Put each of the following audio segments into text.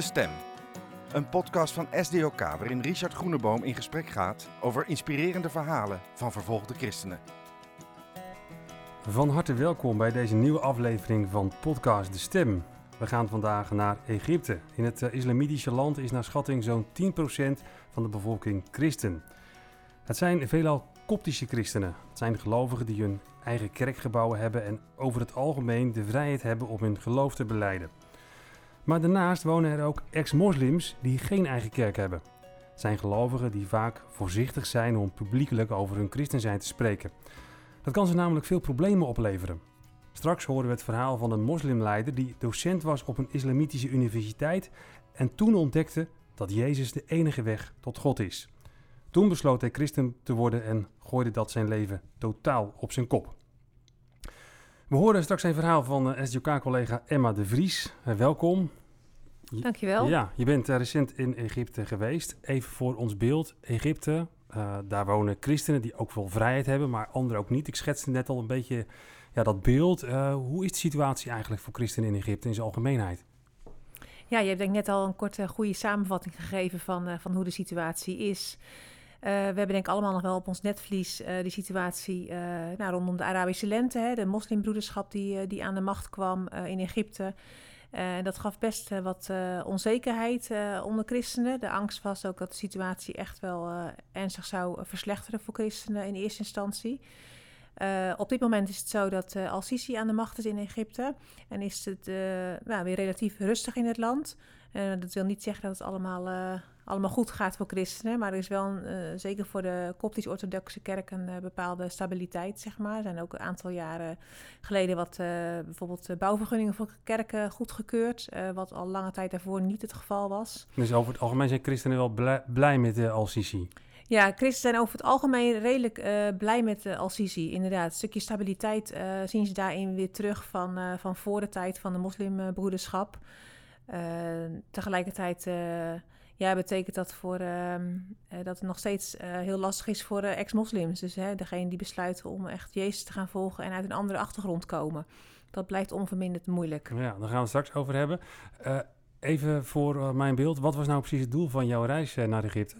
De Stem. Een podcast van SDOK waarin Richard Groeneboom in gesprek gaat over inspirerende verhalen van vervolgde christenen. Van harte welkom bij deze nieuwe aflevering van podcast De Stem. We gaan vandaag naar Egypte. In het eh, islamitische land is naar schatting zo'n 10% van de bevolking christen. Het zijn veelal koptische christenen. Het zijn gelovigen die hun eigen kerkgebouwen hebben en over het algemeen de vrijheid hebben om hun geloof te beleiden. Maar daarnaast wonen er ook ex-moslims die geen eigen kerk hebben. Het zijn gelovigen die vaak voorzichtig zijn om publiekelijk over hun christen zijn te spreken. Dat kan ze namelijk veel problemen opleveren. Straks horen we het verhaal van een moslimleider die docent was op een islamitische universiteit en toen ontdekte dat Jezus de enige weg tot God is. Toen besloot hij christen te worden en gooide dat zijn leven totaal op zijn kop. We horen straks een verhaal van uh, SJK-collega Emma de Vries. Uh, welkom. Dankjewel. Ja, je bent uh, recent in Egypte geweest. Even voor ons beeld. Egypte, daar wonen christenen die ook wel vrijheid hebben, maar anderen ook niet. Ik schetste net al een beetje ja, dat beeld. hoe is de situatie eigenlijk voor christenen in Egypte in zijn algemeenheid? Ja, je hebt denk ik net al een korte goede samenvatting gegeven van, van hoe de situatie is. Uh, we hebben denk ik allemaal nog wel op ons netvlies uh, die situatie uh, nou, rondom de Arabische lente, hè, de moslimbroederschap die, die aan de macht kwam in Egypte. dat gaf best wat onzekerheid onder christenen. De angst was ook dat de situatie echt wel ernstig zou verslechteren voor christenen in eerste instantie. op dit moment is het zo dat Al-Sisi aan de macht is in Egypte en is het nou, weer relatief rustig in het land. dat wil niet zeggen dat het allemaal allemaal goed gaat voor christenen. Maar er is wel, uh, zeker voor de Koptisch-Orthodoxe kerk, een uh, bepaalde stabiliteit, zeg maar. Er zijn ook een aantal jaren geleden wat uh, bijvoorbeeld bouwvergunningen voor kerken goedgekeurd. wat al lange tijd daarvoor niet het geval was. Dus over het algemeen zijn christenen wel blij, blij met de Al-Sisi? Ja, christenen zijn over het algemeen redelijk blij met de Al-Sisi. Inderdaad, een stukje stabiliteit zien ze daarin weer terug van, van voor de tijd van de moslimbroederschap. tegelijkertijd ja, betekent dat voor, uh, dat het nog steeds uh, heel lastig is voor uh, ex-moslims. Dus hè, degene die besluiten om echt Jezus te gaan volgen en uit een andere achtergrond komen. Dat blijft onverminderd moeilijk. Ja, daar gaan we het straks over hebben. even voor mijn beeld, wat was nou precies het doel van jouw reis naar Egypte?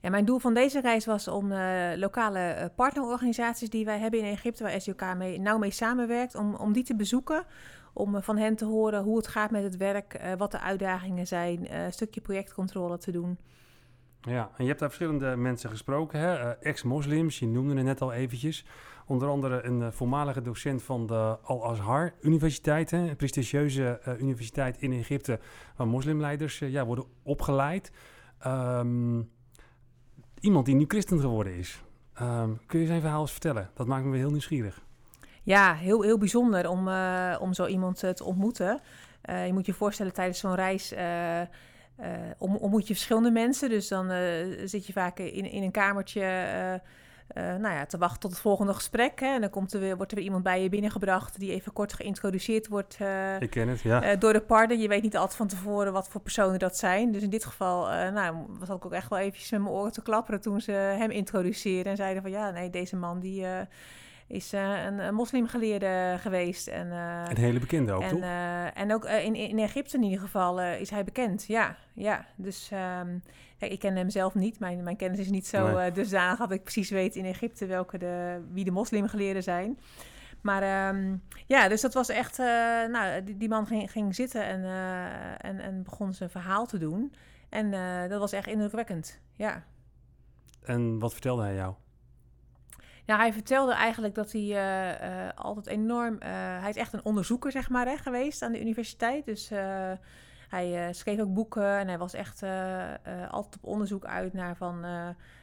Ja, mijn doel van deze reis was om lokale partnerorganisaties die wij hebben in Egypte, waar SJK mee, nauw mee samenwerkt, om, om die te bezoeken om eh, van hen te horen hoe het gaat met het werk, uh, wat de uitdagingen zijn, uh, een stukje projectcontrole te doen. Ja, en je hebt daar verschillende mensen gesproken, uh, ex-moslims, je noemde het net al eventjes. Onder andere een voormalige docent van de Al-Azhar Universiteit, een prestigieuze universiteit in Egypte, waar moslimleiders ja, worden opgeleid. Um, iemand die nu christen geworden is. Um, kun je zijn verhaal eens vertellen? Dat maakt me weer heel nieuwsgierig. Ja, heel, heel bijzonder om, uh, om zo iemand uh, te ontmoeten. Uh, je moet je voorstellen tijdens zo'n reis om, ontmoet je verschillende mensen. Dus dan zit je vaak in, in een kamertje nou ja, te wachten tot het volgende gesprek. Hè. En dan komt er weer, wordt er weer iemand bij je binnengebracht die even kort geïntroduceerd wordt Ik ken het, ja. door de partner. Je weet niet altijd van tevoren wat voor personen dat zijn. Dus in dit geval nou, was ik ook echt wel eventjes met mijn oren te klapperen toen ze hem introduceerden. En zeiden van ja, nee, deze man die is uh, een, een, moslimgeleerde geweest. En, uh, een hele bekende ook, en, toch? Uh, en ook in, in Egypte in ieder geval is hij bekend, ja. ja. Dus um, kijk, ik ken hem zelf niet. Mijn, mijn kennis is niet zo nee. dusdanig dat ik precies weet in Egypte welke de, wie de moslimgeleerden zijn. Maar um, ja, dus dat was echt... nou, die, die, man ging, ging zitten en, en, en begon zijn verhaal te doen. En dat was echt indrukwekkend, ja. En wat vertelde hij jou? Ja, hij vertelde eigenlijk dat hij uh, uh, altijd enorm... Uh, hij is echt een onderzoeker, zeg maar, hè, geweest aan de universiteit. Dus hij schreef ook boeken en hij was echt altijd op onderzoek uit naar van...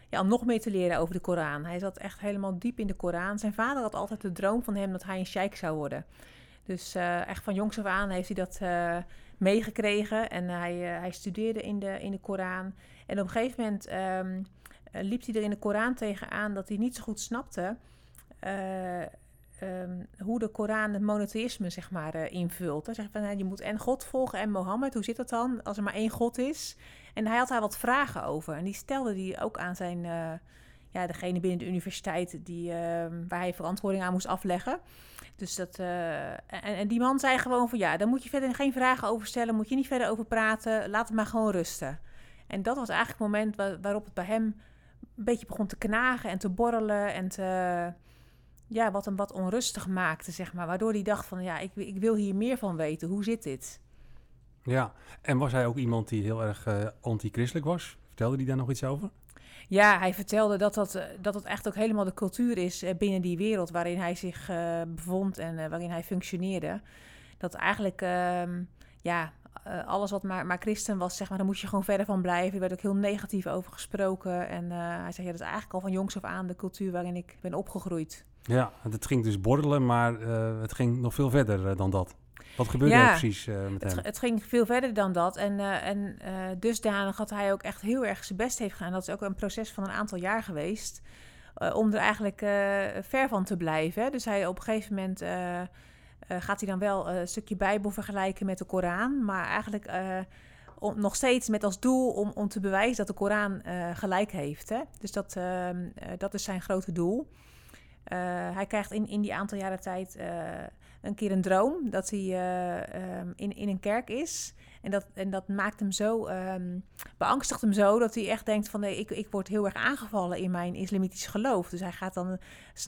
ja, om nog meer te leren over de Koran. Hij zat echt helemaal diep in de Koran. Zijn vader had altijd de droom van hem dat hij een sheik zou worden. Dus echt van jongs af aan heeft hij dat meegekregen. En hij, hij studeerde in de, in de Koran. En op een gegeven moment... Uh, liep hij er in de Koran tegenaan dat hij niet zo goed snapte uh, um, hoe de Koran het monotheïsme zeg maar, uh, invult. Hij zegt van je moet en God volgen en Mohammed. Hoe zit dat dan als er maar één God is? En hij had daar wat vragen over. En die stelde hij ook aan zijn, ja, degene binnen de universiteit die, ehm, waar hij verantwoording aan moest afleggen. Dus dat, eh, en, en die man zei gewoon van ja, daar moet je verder geen vragen over stellen, moet je niet verder over praten, laat het maar gewoon rusten. En dat was eigenlijk het moment waarop het bij hem een beetje begon te knagen en te borrelen en te, ja, wat hem wat onrustig maakte, zeg maar. Waardoor hij dacht van ja, ik, ik wil hier meer van weten, hoe zit dit? Ja, en was hij ook iemand die heel erg uh, anti-christelijk was? Vertelde hij daar nog iets over? Ja, hij vertelde dat dat, eh, dat het echt ook helemaal de cultuur is eh, binnen die wereld waarin hij zich uh, bevond en waarin hij functioneerde. Dat eigenlijk, ehm, ja, alles wat maar, maar christen was, zeg maar, daar moest je gewoon verder van blijven. Er werd ook heel negatief over gesproken. En hij zei, ja, dat is eigenlijk al van jongs af aan de cultuur waarin ik ben opgegroeid. Ja, het ging dus borrelen, maar het ging nog veel verder dan dat. Wat gebeurde er precies met het, hem? Het ging veel verder dan dat. En, en dusdanig dat hij ook echt heel erg zijn best heeft gedaan. Dat is ook een proces van een aantal jaar geweest. om er eigenlijk ver van te blijven. Dus hij op een gegeven moment gaat hij dan wel een stukje Bijbel vergelijken met de Koran. Maar eigenlijk om, nog steeds met als doel om, om te bewijzen dat de Koran gelijk heeft. Hè? Dus dat, ehm, dat is zijn grote doel. hij krijgt in, in die aantal jaren tijd een keer een droom dat hij uh, um, in, in een kerk is. En dat, en dat maakt hem zo, um, beangstigt hem zo, dat hij echt denkt van nee, ik, ik word heel erg aangevallen in mijn islamitisch geloof. Dus hij gaat dan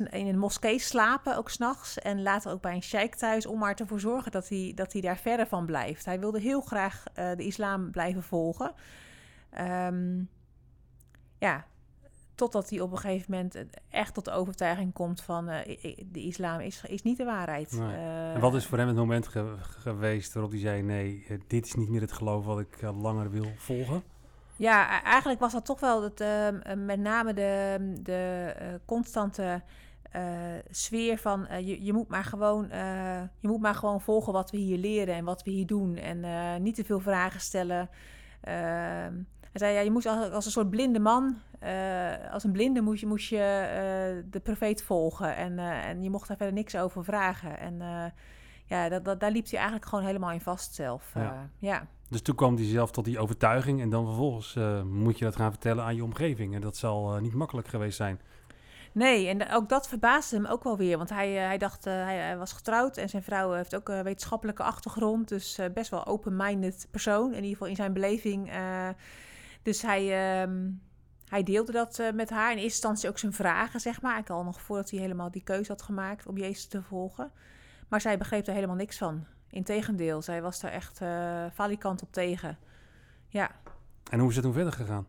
in een moskee slapen, ook s'nachts. En later ook bij een sheik thuis, om maar ervoor zorgen dat hij, dat hij daar verder van blijft. Hij wilde heel graag uh, de islam blijven volgen. Um, ja, Totdat hij op een gegeven moment echt tot de overtuiging komt van uh, de islam is, is niet de waarheid. Nee. Uh, en wat is voor hem het moment ge geweest waarop hij zei: nee, uh, dit is niet meer het geloof wat ik langer wil volgen? Ja, eigenlijk was dat toch wel het, met name de, de constante sfeer van je, je, moet maar gewoon, je moet maar gewoon volgen wat we hier leren en wat we hier doen. En niet te veel vragen stellen. Hij zei, ja, je moest als, als een soort blinde man, uh, als een blinde moest je, moest je uh, de profeet volgen. En, uh, en je mocht daar verder niks over vragen. En ja, dat, dat, daar liep hij eigenlijk gewoon helemaal in vast zelf. Ja. ja. Dus toen kwam hij zelf tot die overtuiging. En dan vervolgens moet je dat gaan vertellen aan je omgeving. En dat zal niet makkelijk geweest zijn. Nee, en ook dat verbaasde hem ook wel weer. Want hij, hij dacht, hij, hij, was getrouwd en zijn vrouw heeft ook een wetenschappelijke achtergrond. Dus best wel open-minded persoon. In ieder geval in zijn beleving dus hij, um, hij deelde dat uh, met haar. In eerste instantie ook zijn vragen, zeg maar. Ik al nog voordat hij helemaal die keuze had gemaakt om Jezus te volgen. Maar zij begreep er helemaal niks van. Integendeel, zij was daar echt uh, valikant op tegen. Ja. En hoe is het toen verder gegaan?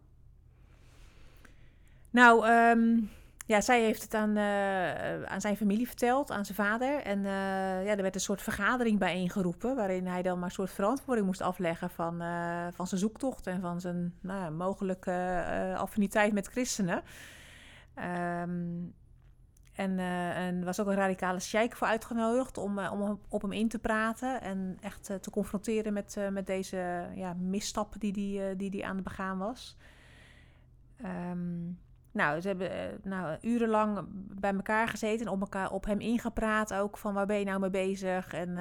Nou, um, ja, zij heeft het aan, uh, aan zijn familie verteld, aan zijn vader. En uh, ja, er werd een soort vergadering bijeengeroepen... waarin hij dan maar een soort verantwoording moest afleggen... van, uh, van zijn zoektocht en van zijn nou ja, mogelijke affiniteit met christenen. Um, en er was ook een radicale sheik voor uitgenodigd om, om op hem in te praten... en echt te confronteren met, met deze ja, misstappen die hij die, die aan het begaan was... Um, nou, ze hebben uh, nou, urenlang bij elkaar gezeten en op, elkaar, op hem ingepraat ook van waar ben je nou mee bezig en uh,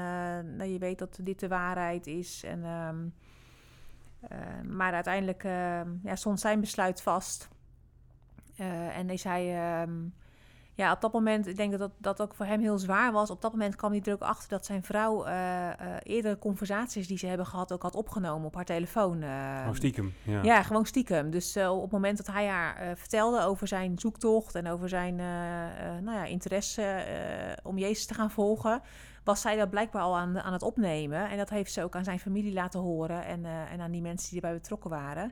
nou, je weet dat dit de waarheid is. En, um, uh, maar uiteindelijk ehm, ja, stond zijn besluit vast en is hij um, ja, op dat moment, ik denk dat, dat dat ook voor hem heel zwaar was. Op dat moment kwam hij er ook achter dat zijn vrouw uh, uh, eerdere conversaties die ze hebben gehad ook had opgenomen op haar telefoon. Uh, oh, stiekem. Ja. ja, gewoon stiekem. Dus op het moment dat hij haar vertelde over zijn zoektocht en over zijn nou ja, interesse om Jezus te gaan volgen, was zij dat blijkbaar al aan, aan het opnemen. En dat heeft ze ook aan zijn familie laten horen en, en aan die mensen die erbij betrokken waren.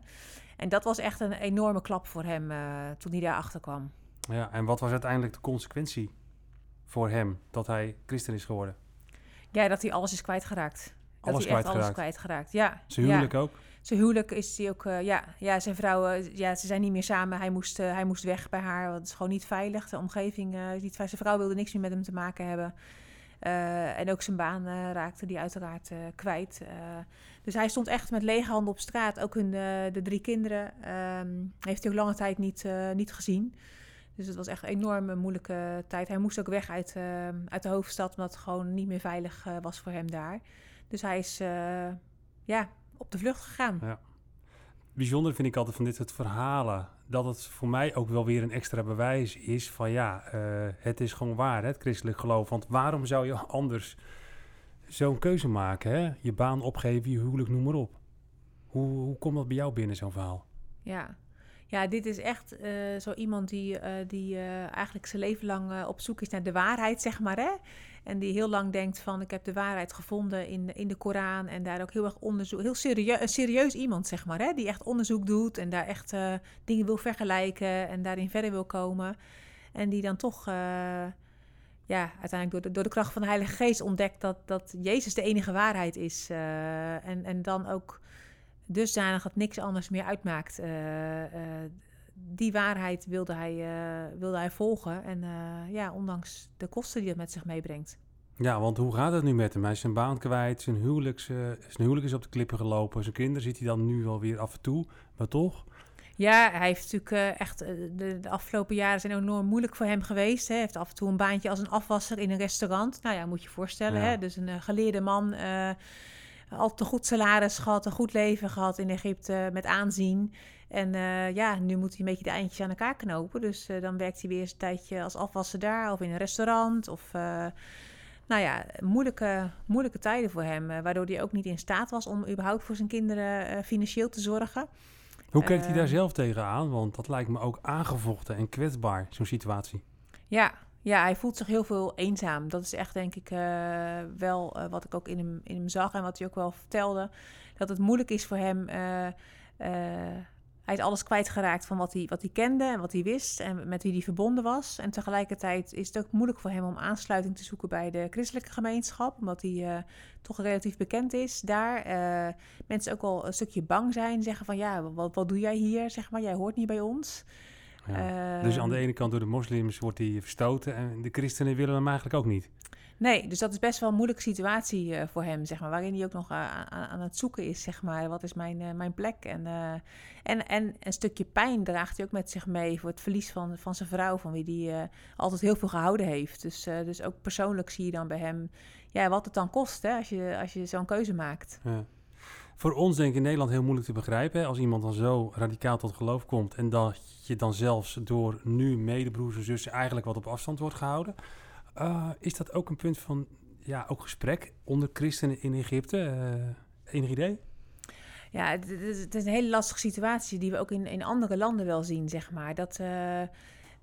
En dat was echt een enorme klap voor hem toen hij daarachter kwam. Ja, en wat was uiteindelijk de consequentie voor hem dat hij christen is geworden? Ja, dat hij alles is kwijtgeraakt. Alles dat hij echt alles kwijtgeraakt. Ja. Zijn huwelijk ja. ook? Zijn huwelijk is hij ook, uh, ja, ja, zijn vrouw, uh, ja, ze zijn niet meer samen. Hij moest, uh, hij moest weg bij haar, want het is gewoon niet veilig. De omgeving, niet, zijn vrouw wilde niks meer met hem te maken hebben. en ook zijn baan raakte die uiteraard kwijt. dus hij stond echt met lege handen op straat. Ook hun, de drie kinderen um, heeft hij ook lange tijd niet, niet gezien. Dus het was echt een enorme moeilijke tijd. Hij moest ook weg uit, uh, uit de hoofdstad, omdat het gewoon niet meer veilig uh, was voor hem daar. Dus hij is uh, ja, op de vlucht gegaan. Ja. Bijzonder vind ik altijd van dit soort verhalen dat het voor mij ook wel weer een extra bewijs is van ja, eh, het is gewoon waar, hè, het christelijk geloof. Want waarom zou je anders zo'n keuze maken? Hè? Je baan opgeven, je huwelijk, noem maar op. Hoe, hoe komt dat bij jou binnen, zo'n verhaal? Ja. Ja, dit is echt eh, zo iemand die, eh, die eh, eigenlijk zijn leven lang op zoek is naar de waarheid, zeg maar. Hè? En die heel lang denkt van, ik heb de waarheid gevonden in, in de Koran. En daar ook heel erg onderzoek... Heel serieus, serieus iemand, zeg maar. Hè? Die echt onderzoek doet en daar echt dingen wil vergelijken en daarin verder wil komen. En die dan toch ja, uiteindelijk door de, door de kracht van de Heilige Geest ontdekt dat, dat Jezus de enige waarheid is. en, en dan ook dusdanig dat niks anders meer uitmaakt. Uh, uh, die waarheid wilde hij, uh, wilde hij volgen. En ja, ondanks de kosten die het met zich meebrengt. Ja, want hoe gaat het nu met hem? Hij is zijn baan kwijt, zijn, huwelijks, zijn huwelijk is op de klippen gelopen. Zijn kinderen ziet hij dan nu wel weer af en toe, maar toch... Ja, hij heeft natuurlijk echt. De, de, afgelopen jaren zijn enorm moeilijk voor hem geweest. Hij heeft af en toe een baantje als een afwasser in een restaurant. Nou ja, moet je je voorstellen. Hè? Dus een geleerde man altijd een goed salaris gehad, een goed leven gehad in Egypte met aanzien. En uh, ja, nu moet hij een beetje de eindjes aan elkaar knopen. Dus uh, dan werkt hij weer eens een tijdje als afwasser daar of in een restaurant. Of uh, nou ja, moeilijke, moeilijke tijden voor hem. waardoor hij ook niet in staat was om überhaupt voor zijn kinderen financieel te zorgen. Hoe kijkt hij daar zelf tegenaan? Want dat lijkt me ook aangevochten en kwetsbaar, zo'n situatie. Ja, ja, hij voelt zich heel veel eenzaam. Dat is echt, denk ik, uh, wel uh, wat ik ook in hem, in zag en wat hij ook wel vertelde. Dat het moeilijk is voor hem. Hij is alles kwijtgeraakt van wat hij, wat hij kende en wat hij wist en met wie hij verbonden was. En tegelijkertijd is het ook moeilijk voor hem om aansluiting te zoeken bij de christelijke gemeenschap, omdat hij toch relatief bekend is daar. mensen ook wel een stukje bang zijn, zeggen van ja, wat, wat doe jij hier? Zeg maar, jij hoort niet bij ons dus aan de ehm, ene kant door de moslims wordt hij verstoten en de christenen willen hem eigenlijk ook niet. Nee, dus dat is best wel een moeilijke situatie uh, voor hem, zeg maar, waarin hij ook nog uh, aan, aan, het zoeken is, zeg maar, wat is mijn, uh, mijn plek? En, en, en een stukje pijn draagt hij ook met zich mee voor het verlies van, van zijn vrouw, van wie hij altijd heel veel gehouden heeft. Dus, dus ook persoonlijk zie je dan bij hem, ja, wat het dan kost, hè, als je, als je zo'n keuze maakt. Ja voor ons denk ik in Nederland heel moeilijk te begrijpen. Hè? Als iemand dan zo radicaal tot geloof komt en dat je dan zelfs door nu medebroers en zussen eigenlijk wat op afstand wordt gehouden. Uh, is dat ook een punt van ja, ook gesprek onder christenen in Egypte? Uh, enig idee? Ja, het, het, is een hele lastige situatie die we ook in, in andere landen wel zien, zeg maar. Dat... Uh,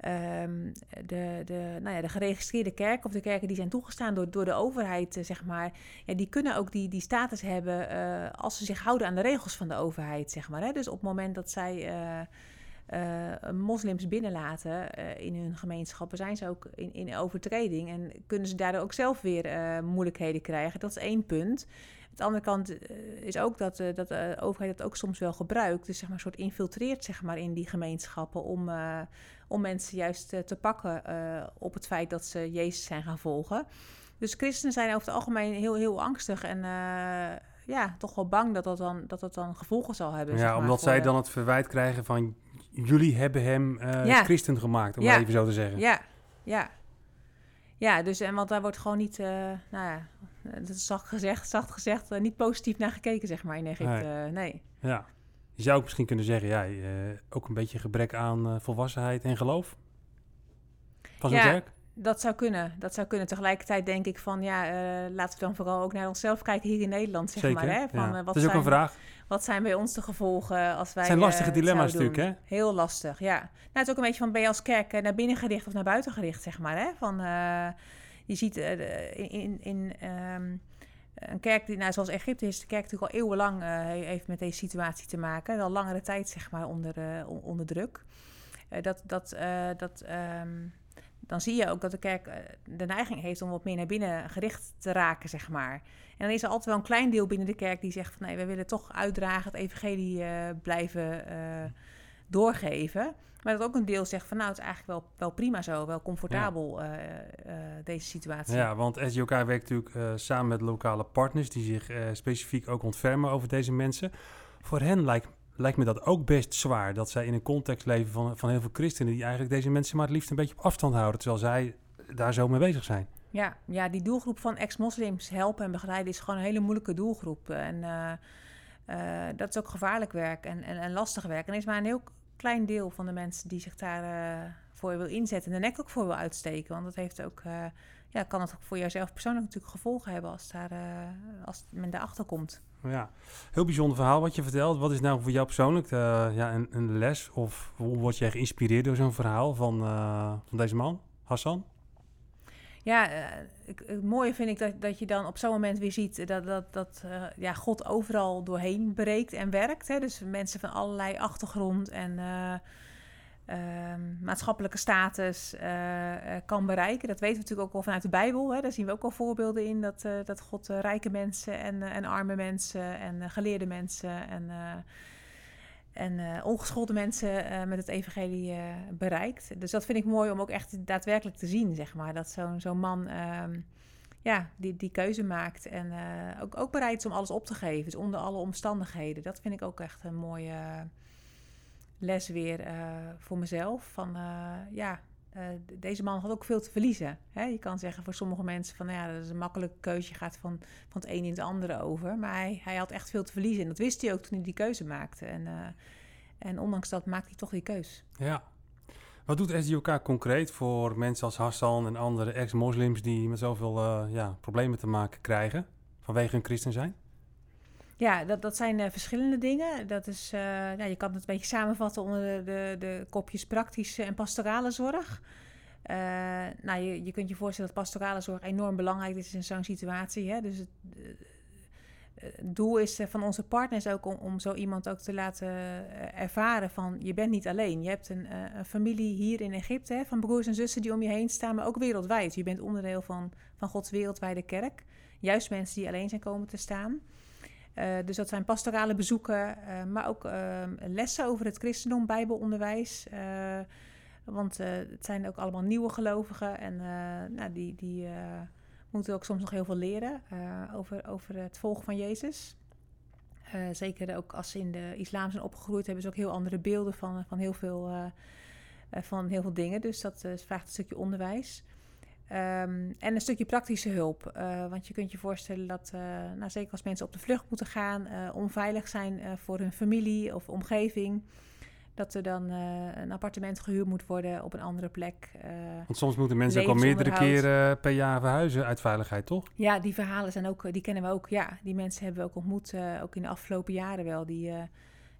um, de, de, nou ja, de geregistreerde kerken of de kerken die zijn toegestaan door, door de overheid, uh, zeg maar, ja, die kunnen ook die, die status hebben uh, als ze zich houden aan de regels van de overheid, zeg maar. Hè? Dus op het moment dat zij uh, moslims binnenlaten in hun gemeenschappen, zijn ze ook in, in overtreding en kunnen ze daardoor ook zelf weer moeilijkheden krijgen. Dat is één punt. Aan de andere kant is ook dat, dat de overheid dat ook soms wel gebruikt. Dus zeg maar een soort infiltreert zeg maar, in die gemeenschappen om, om mensen juist te pakken uh, op het feit dat ze Jezus zijn gaan volgen. Dus christenen zijn over het algemeen heel, heel angstig en uh, ja, toch wel bang dat dat dan, dat dat dan gevolgen zal hebben. Ja, zeg maar, omdat zij dan het verwijt krijgen van jullie hebben hem ja. christen gemaakt, om ja. even zo te zeggen. Ja, ja. Ja, dus en want daar wordt gewoon niet, nou ja, dat is zacht gezegd, zacht gezegd, niet positief naar gekeken, zeg maar, in Egypte. Nee. nee. Ja. Je zou ook misschien kunnen zeggen, ja, ook een beetje gebrek aan volwassenheid en geloof van ja, kerk? dat zou kunnen. Dat zou kunnen. Tegelijkertijd denk ik van, ja, uh, laten we dan vooral ook naar onszelf kijken hier in Nederland, zeg Zeker, maar. Hè? Van, ja. wat dat is ook een vraag. Wat zijn bij ons de gevolgen als wij... Het zijn lastige dilemma's natuurlijk, hè? Heel lastig, ja. Nou, het is ook een beetje van, ben je als kerk naar binnen gericht of naar buiten gericht, zeg maar, hè? Van, je ziet in... in, in um, een kerk die, nou, zoals Egypte is de kerk natuurlijk al eeuwenlang uh, heeft met deze situatie te maken. Al langere tijd, zeg maar, onder, uh, onder druk. Dat, dat, dat, um, dan zie je ook dat de kerk de neiging heeft om wat meer naar binnen gericht te raken, zeg maar. En dan is er altijd wel een klein deel binnen de kerk die zegt van... nee, we willen toch uitdragen, het evangelie blijven doorgeven. Maar dat ook een deel zegt van nou, het is eigenlijk wel, wel prima zo, wel comfortabel ja. uh, uh, deze situatie. Ja, want SJK werkt natuurlijk uh, samen met lokale partners die zich specifiek ook ontfermen over deze mensen. Voor hen lijkt, lijkt me dat ook best zwaar dat zij in een context leven van, van heel veel christenen die eigenlijk deze mensen maar het liefst een beetje op afstand houden, terwijl zij daar zo mee bezig zijn. Ja, ja die doelgroep van ex-moslims helpen en begeleiden is gewoon een hele moeilijke doelgroep. En dat is ook gevaarlijk werk en, en, en lastig werk. En er is maar een heel klein deel van de mensen die zich daarvoor voor wil inzetten en de nek ook voor wil uitsteken. Want dat heeft ook, ja, kan het ook voor jouzelf persoonlijk natuurlijk gevolgen hebben als, daar, als men daarachter komt. Ja, heel bijzonder verhaal wat je vertelt. Wat is nou voor jou persoonlijk ja, een, een, les of hoe word jij geïnspireerd door zo'n verhaal van, van deze man, Hassan? Ja, uh, het mooie vind ik dat, dat je dan op zo'n moment weer ziet dat, dat, dat uh, ja, God overal doorheen breekt en werkt. Hè? Dus mensen van allerlei achtergrond en uh, maatschappelijke status kan bereiken. Dat weten we natuurlijk ook al vanuit de Bijbel. Hè? Daar zien we ook al voorbeelden in dat, dat God rijke mensen en, en arme mensen en geleerde mensen en en uh, ongeschoolde mensen uh, met het evangelie uh, bereikt. Dus dat vind ik mooi om ook echt daadwerkelijk te zien, zeg maar. Dat zo'n zo'n man um, ja, die, die keuze maakt en ook, ook bereid is om alles op te geven. Dus onder alle omstandigheden. Dat vind ik ook echt een mooie les weer voor mezelf. Van ja, deze man had ook veel te verliezen. Hè? Je kan zeggen voor sommige mensen van nou ja, dat is een makkelijke keuze. Je gaat van, van het een in het andere over. Maar hij, hij had echt veel te verliezen. En dat wist hij ook toen hij die keuze maakte. En, uh, en ondanks dat maakte hij toch die keus. Ja. Wat doet SDOK concreet voor mensen als Hassan en andere ex-moslims die met zoveel uh, ja, problemen te maken krijgen vanwege hun christen zijn? Ja, dat, dat zijn uh, verschillende dingen. Dat is, ja, je kan het een beetje samenvatten onder de, de, de kopjes praktische en pastorale zorg. Uh, nou, je, je kunt je voorstellen dat pastorale zorg enorm belangrijk is in zo'n situatie. Hè? Dus het, doel is van onze partners ook om, om zo iemand ook te laten ervaren van je bent niet alleen. Je hebt een, een familie hier in Egypte hè, van broers en zussen die om je heen staan, maar ook wereldwijd. Je bent onderdeel van, van Gods wereldwijde kerk. Juist mensen die alleen zijn komen te staan. Uh, dus dat zijn pastorale bezoeken, uh, maar ook uh, lessen over het christendom, bijbelonderwijs. want het zijn ook allemaal nieuwe gelovigen en nou, die, die moeten ook soms nog heel veel leren over, over het volgen van Jezus. zeker ook als ze in de islam zijn opgegroeid, hebben ze ook heel andere beelden van, van, heel, veel, van heel veel dingen. Dus dat vraagt een stukje onderwijs. Um, en een stukje praktische hulp. Uh, want je kunt je voorstellen dat, uh, nou, zeker als mensen op de vlucht moeten gaan, uh, onveilig zijn voor hun familie of omgeving, dat er dan een appartement gehuurd moet worden op een andere plek. want soms moeten mensen ook al meerdere keren per jaar verhuizen uit veiligheid, toch? Ja, die verhalen zijn ook, die kennen we ook. Ja, die mensen hebben we ook ontmoet, ook in de afgelopen jaren wel. Die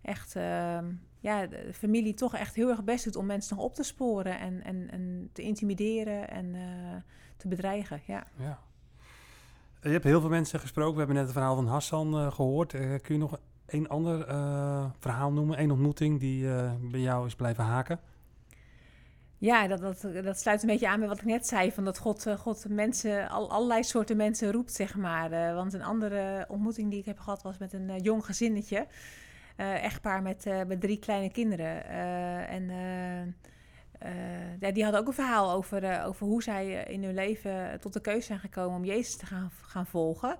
echt ehm, ja, de familie toch echt heel erg best doet om mensen nog op te sporen en, en, en te intimideren en uh, te bedreigen. Ja. ja. Je hebt heel veel mensen gesproken. We hebben net het verhaal van Hassan uh, gehoord. Uh, kun je nog een ander verhaal noemen? Een ontmoeting die bij jou is blijven haken? Ja, dat, dat, dat sluit een beetje aan bij wat ik net zei. Van dat God, God mensen, al, allerlei soorten mensen roept, zeg maar. want een andere ontmoeting die ik heb gehad was met een jong gezinnetje echtpaar met, uh, met drie kleine kinderen. Uh, en die hadden ook een verhaal over, over hoe zij in hun leven tot de keuze zijn gekomen om Jezus te gaan, gaan volgen.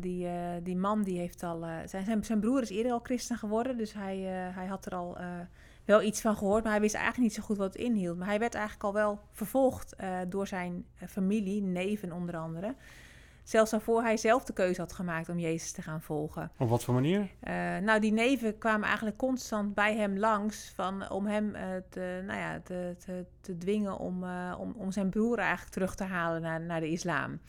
die, die man die heeft al. zijn, zijn broer is eerder al christen geworden, dus hij, hij had er al wel iets van gehoord, maar hij wist eigenlijk niet zo goed wat het inhield. Maar hij werd eigenlijk al wel vervolgd door zijn familie, neven onder andere. Zelfs daarvoor hij zelf de keuze had gemaakt om Jezus te gaan volgen. Op wat voor manier? Uh, nou, die neven kwamen eigenlijk constant bij hem langs van, om hem uh, te, nou ja, te, te, te dwingen om, uh, om, om zijn broer eigenlijk terug te halen naar, naar de islam.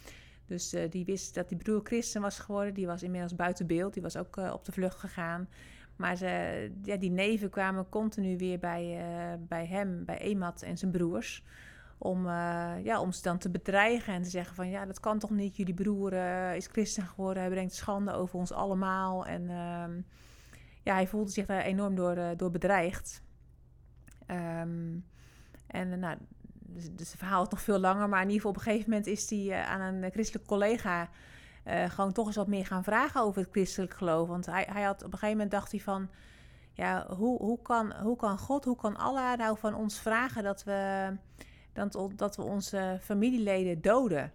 Dus die wist dat die broer christen was geworden. Die was inmiddels buiten beeld. Die was ook op de vlucht gegaan. Maar ze, ja, die neven kwamen continu weer bij, bij hem, bij Emat en zijn broers om, uh, ja, om ze dan te bedreigen en te zeggen van ja, dat kan toch niet. Jullie broer uh, is christen geworden, hij brengt schande over ons allemaal. En uh, ja, hij voelde zich daar enorm door, uh, door bedreigd. Um, en nou, dus, dus, het verhaal is nog veel langer, maar in ieder geval op een gegeven moment is hij aan een christelijk collega gewoon toch eens wat meer gaan vragen over het christelijk geloof. Want hij, hij had op een gegeven moment dacht hij van ja, hoe, hoe, kan, hoe kan God, hoe kan Allah nou van ons vragen dat we dan dat we onze familieleden doden.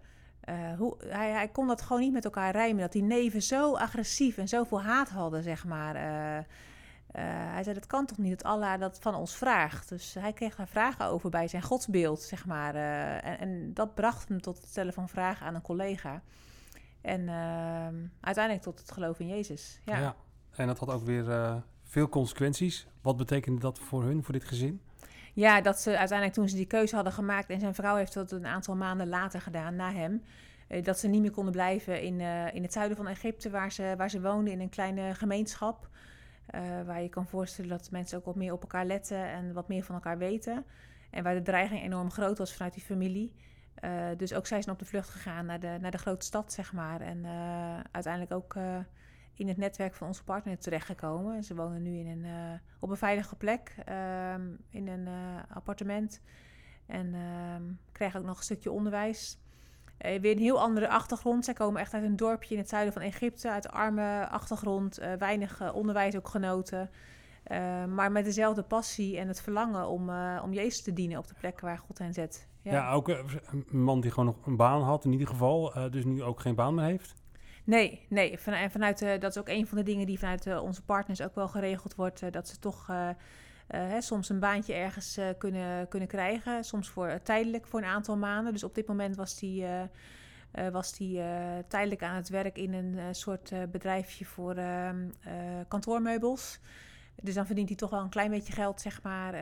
Uh, hoe, hij, hij, kon dat gewoon niet met elkaar rijmen. Dat die neven zo agressief en zoveel haat hadden, zeg maar. Uh, hij zei, dat kan toch niet dat Allah dat van ons vraagt. Dus hij kreeg daar vragen over bij zijn godsbeeld, zeg maar. En, en, dat bracht hem tot het stellen van vragen aan een collega. En ehm, uiteindelijk tot het geloof in Jezus. Ja. ja. en dat had ook weer veel consequenties. Wat betekende dat voor hun, voor dit gezin? Ja, dat ze uiteindelijk toen ze die keuze hadden gemaakt... en zijn vrouw heeft dat een aantal maanden later gedaan, na hem... eh, dat ze niet meer konden blijven in, eh, in het zuiden van Egypte... waar ze, waar ze woonden in een kleine gemeenschap... eh, waar je kan voorstellen dat mensen ook wat meer op elkaar letten... en wat meer van elkaar weten. En waar de dreiging enorm groot was vanuit die familie... Dus ook zij zijn op de vlucht gegaan naar de, naar de grote stad, zeg maar. En uiteindelijk ook in het netwerk van onze partner terechtgekomen. Ze wonen nu in een, op een veilige plek, ehm, in een appartement. En ehm, krijgen ook nog een stukje onderwijs. weer een heel andere achtergrond. Zij komen echt uit een dorpje in het zuiden van Egypte. Uit arme achtergrond, weinig onderwijs ook genoten. maar met dezelfde passie en het verlangen om, om Jezus te dienen op de plekken waar God hen zet. Ja, ja ook een man die gewoon nog een baan had, in ieder geval, dus nu ook geen baan meer heeft? Nee, nee. En vanuit, uh, dat is ook een van de dingen die vanuit onze partners ook wel geregeld wordt, dat ze toch hè, soms een baantje ergens kunnen, kunnen krijgen, soms voor, tijdelijk voor een aantal maanden. Dus op dit moment was die, was die tijdelijk aan het werk in een soort bedrijfje voor ehm, kantoormeubels. Dus dan verdient hij toch wel een klein beetje geld, zeg maar.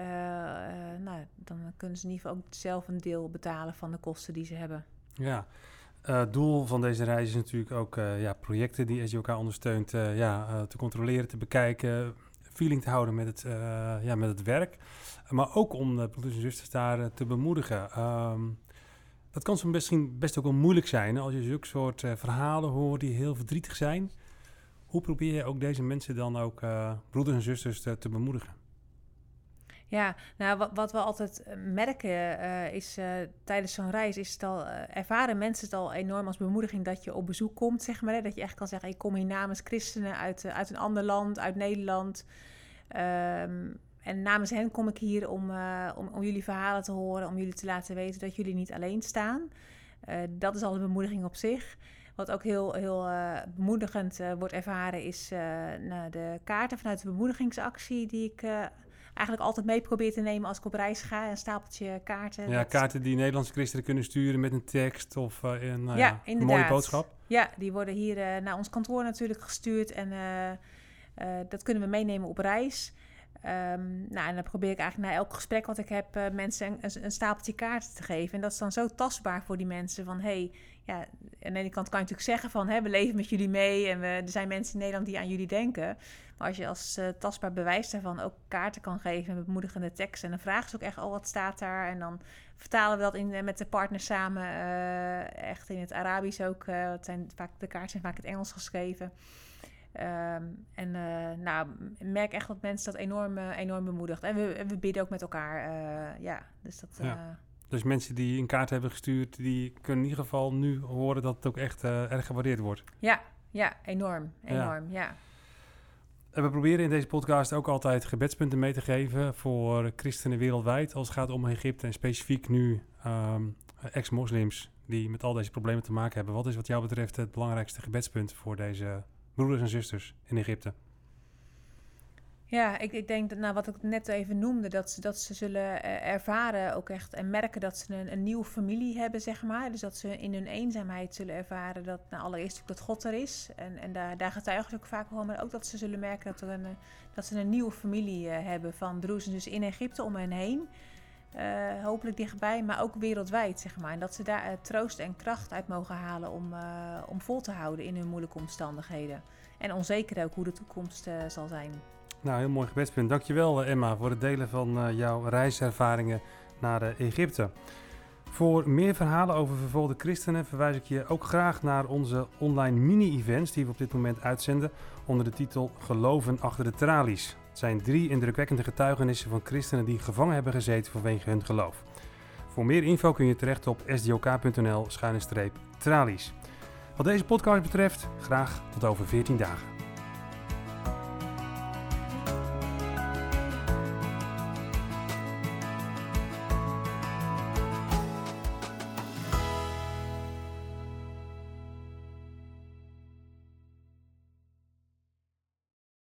Nou, dan kunnen ze in ieder geval ook zelf een deel betalen van de kosten die ze hebben. Ja, uh, doel van deze reis is natuurlijk ook ja, projecten die SJOK ondersteunt ja, te controleren, te bekijken, feeling te houden met het, ja, met het werk. Maar ook om de broeders en zusters daar te bemoedigen. Um, dat kan soms misschien best ook wel moeilijk zijn als je zulke soort verhalen hoort die heel verdrietig zijn. Hoe probeer je ook deze mensen dan ook broeders en zusters te, te, bemoedigen? Ja, nou wat, wat we altijd merken uh, is uh, tijdens zo'n reis, is het al, ervaren mensen het al enorm als bemoediging dat je op bezoek komt, zeg maar. Hè? Dat je echt kan zeggen, ik kom hier namens christenen uit, uit een ander land, uit Nederland. Um, en namens hen kom ik hier om, om, om, jullie verhalen te horen, om jullie te laten weten dat jullie niet alleen staan. dat is al een bemoediging op zich. Wat ook heel, heel bemoedigend wordt ervaren is nou, de kaarten vanuit de bemoedigingsactie die ik eigenlijk altijd mee probeer te nemen als ik op reis ga. Een stapeltje kaarten. Ja, dat... kaarten die Nederlandse christenen kunnen sturen met een tekst of een, ja, een mooie boodschap. Ja, die worden hier naar ons kantoor natuurlijk gestuurd en dat kunnen we meenemen op reis. Um, nou, en dan probeer ik eigenlijk na elk gesprek wat ik heb uh, mensen een, een, stapeltje kaarten te geven. En dat is dan zo tastbaar voor die mensen van hey, ja, aan de ene kant kan je natuurlijk zeggen van hè, we leven met jullie mee en we, er zijn mensen in Nederland die aan jullie denken. Maar als je als uh, tastbaar bewijs daarvan ook kaarten kan geven met bemoedigende teksten, en dan vragen ze ook echt al oh, wat staat daar. En dan vertalen we dat in, met de partners samen, uh, echt in het Arabisch ook. het zijn vaak, de kaarten zijn vaak in het Engels geschreven. Um, en nou, merk echt dat mensen dat enorm, enorm bemoedigt. En we, we bidden ook met elkaar. Ja, dus dat. Ja. Dus mensen die een kaart hebben gestuurd, die kunnen in ieder geval nu horen dat het ook echt erg gewaardeerd wordt. Ja, ja, enorm. Enorm, ja. ja. En we proberen in deze podcast ook altijd gebedspunten mee te geven voor christenen wereldwijd. Als het gaat om Egypte en specifiek nu um, ex-moslims die met al deze problemen te maken hebben. Wat is wat jou betreft het belangrijkste gebedspunt voor deze broeders en zusters in Egypte? Ja, ik, ik denk dat, nou, wat ik net even noemde, dat ze, dat ze zullen uh, ervaren ook echt en merken dat ze een, een, nieuwe familie hebben, zeg maar. Dus dat ze in hun eenzaamheid zullen ervaren dat, nou, allereerst dat God er is. En, en daar, daar getuigen ze ook vaak wel, maar ook dat ze zullen merken dat, er een, dat ze een nieuwe familie uh, hebben van broers en zussen in Egypte om hen heen. Uh, hopelijk dichtbij, maar ook wereldwijd, zeg maar. En dat ze daar troost en kracht uit mogen halen om, om vol te houden in hun moeilijke omstandigheden. En onzeker ook hoe de toekomst zal zijn. Nou, heel mooi gebedspunt. Dankjewel Emma voor het delen van jouw reiservaringen naar Egypte. Voor meer verhalen over vervolgde christenen verwijs ik je ook graag naar onze online mini-events die we op dit moment uitzenden onder de titel Geloven achter de tralies. Het zijn drie indrukwekkende getuigenissen van christenen die gevangen hebben gezeten vanwege hun geloof. Voor meer info kun je terecht op sdok.nl-tralies. Wat deze podcast betreft, graag tot over 14 dagen.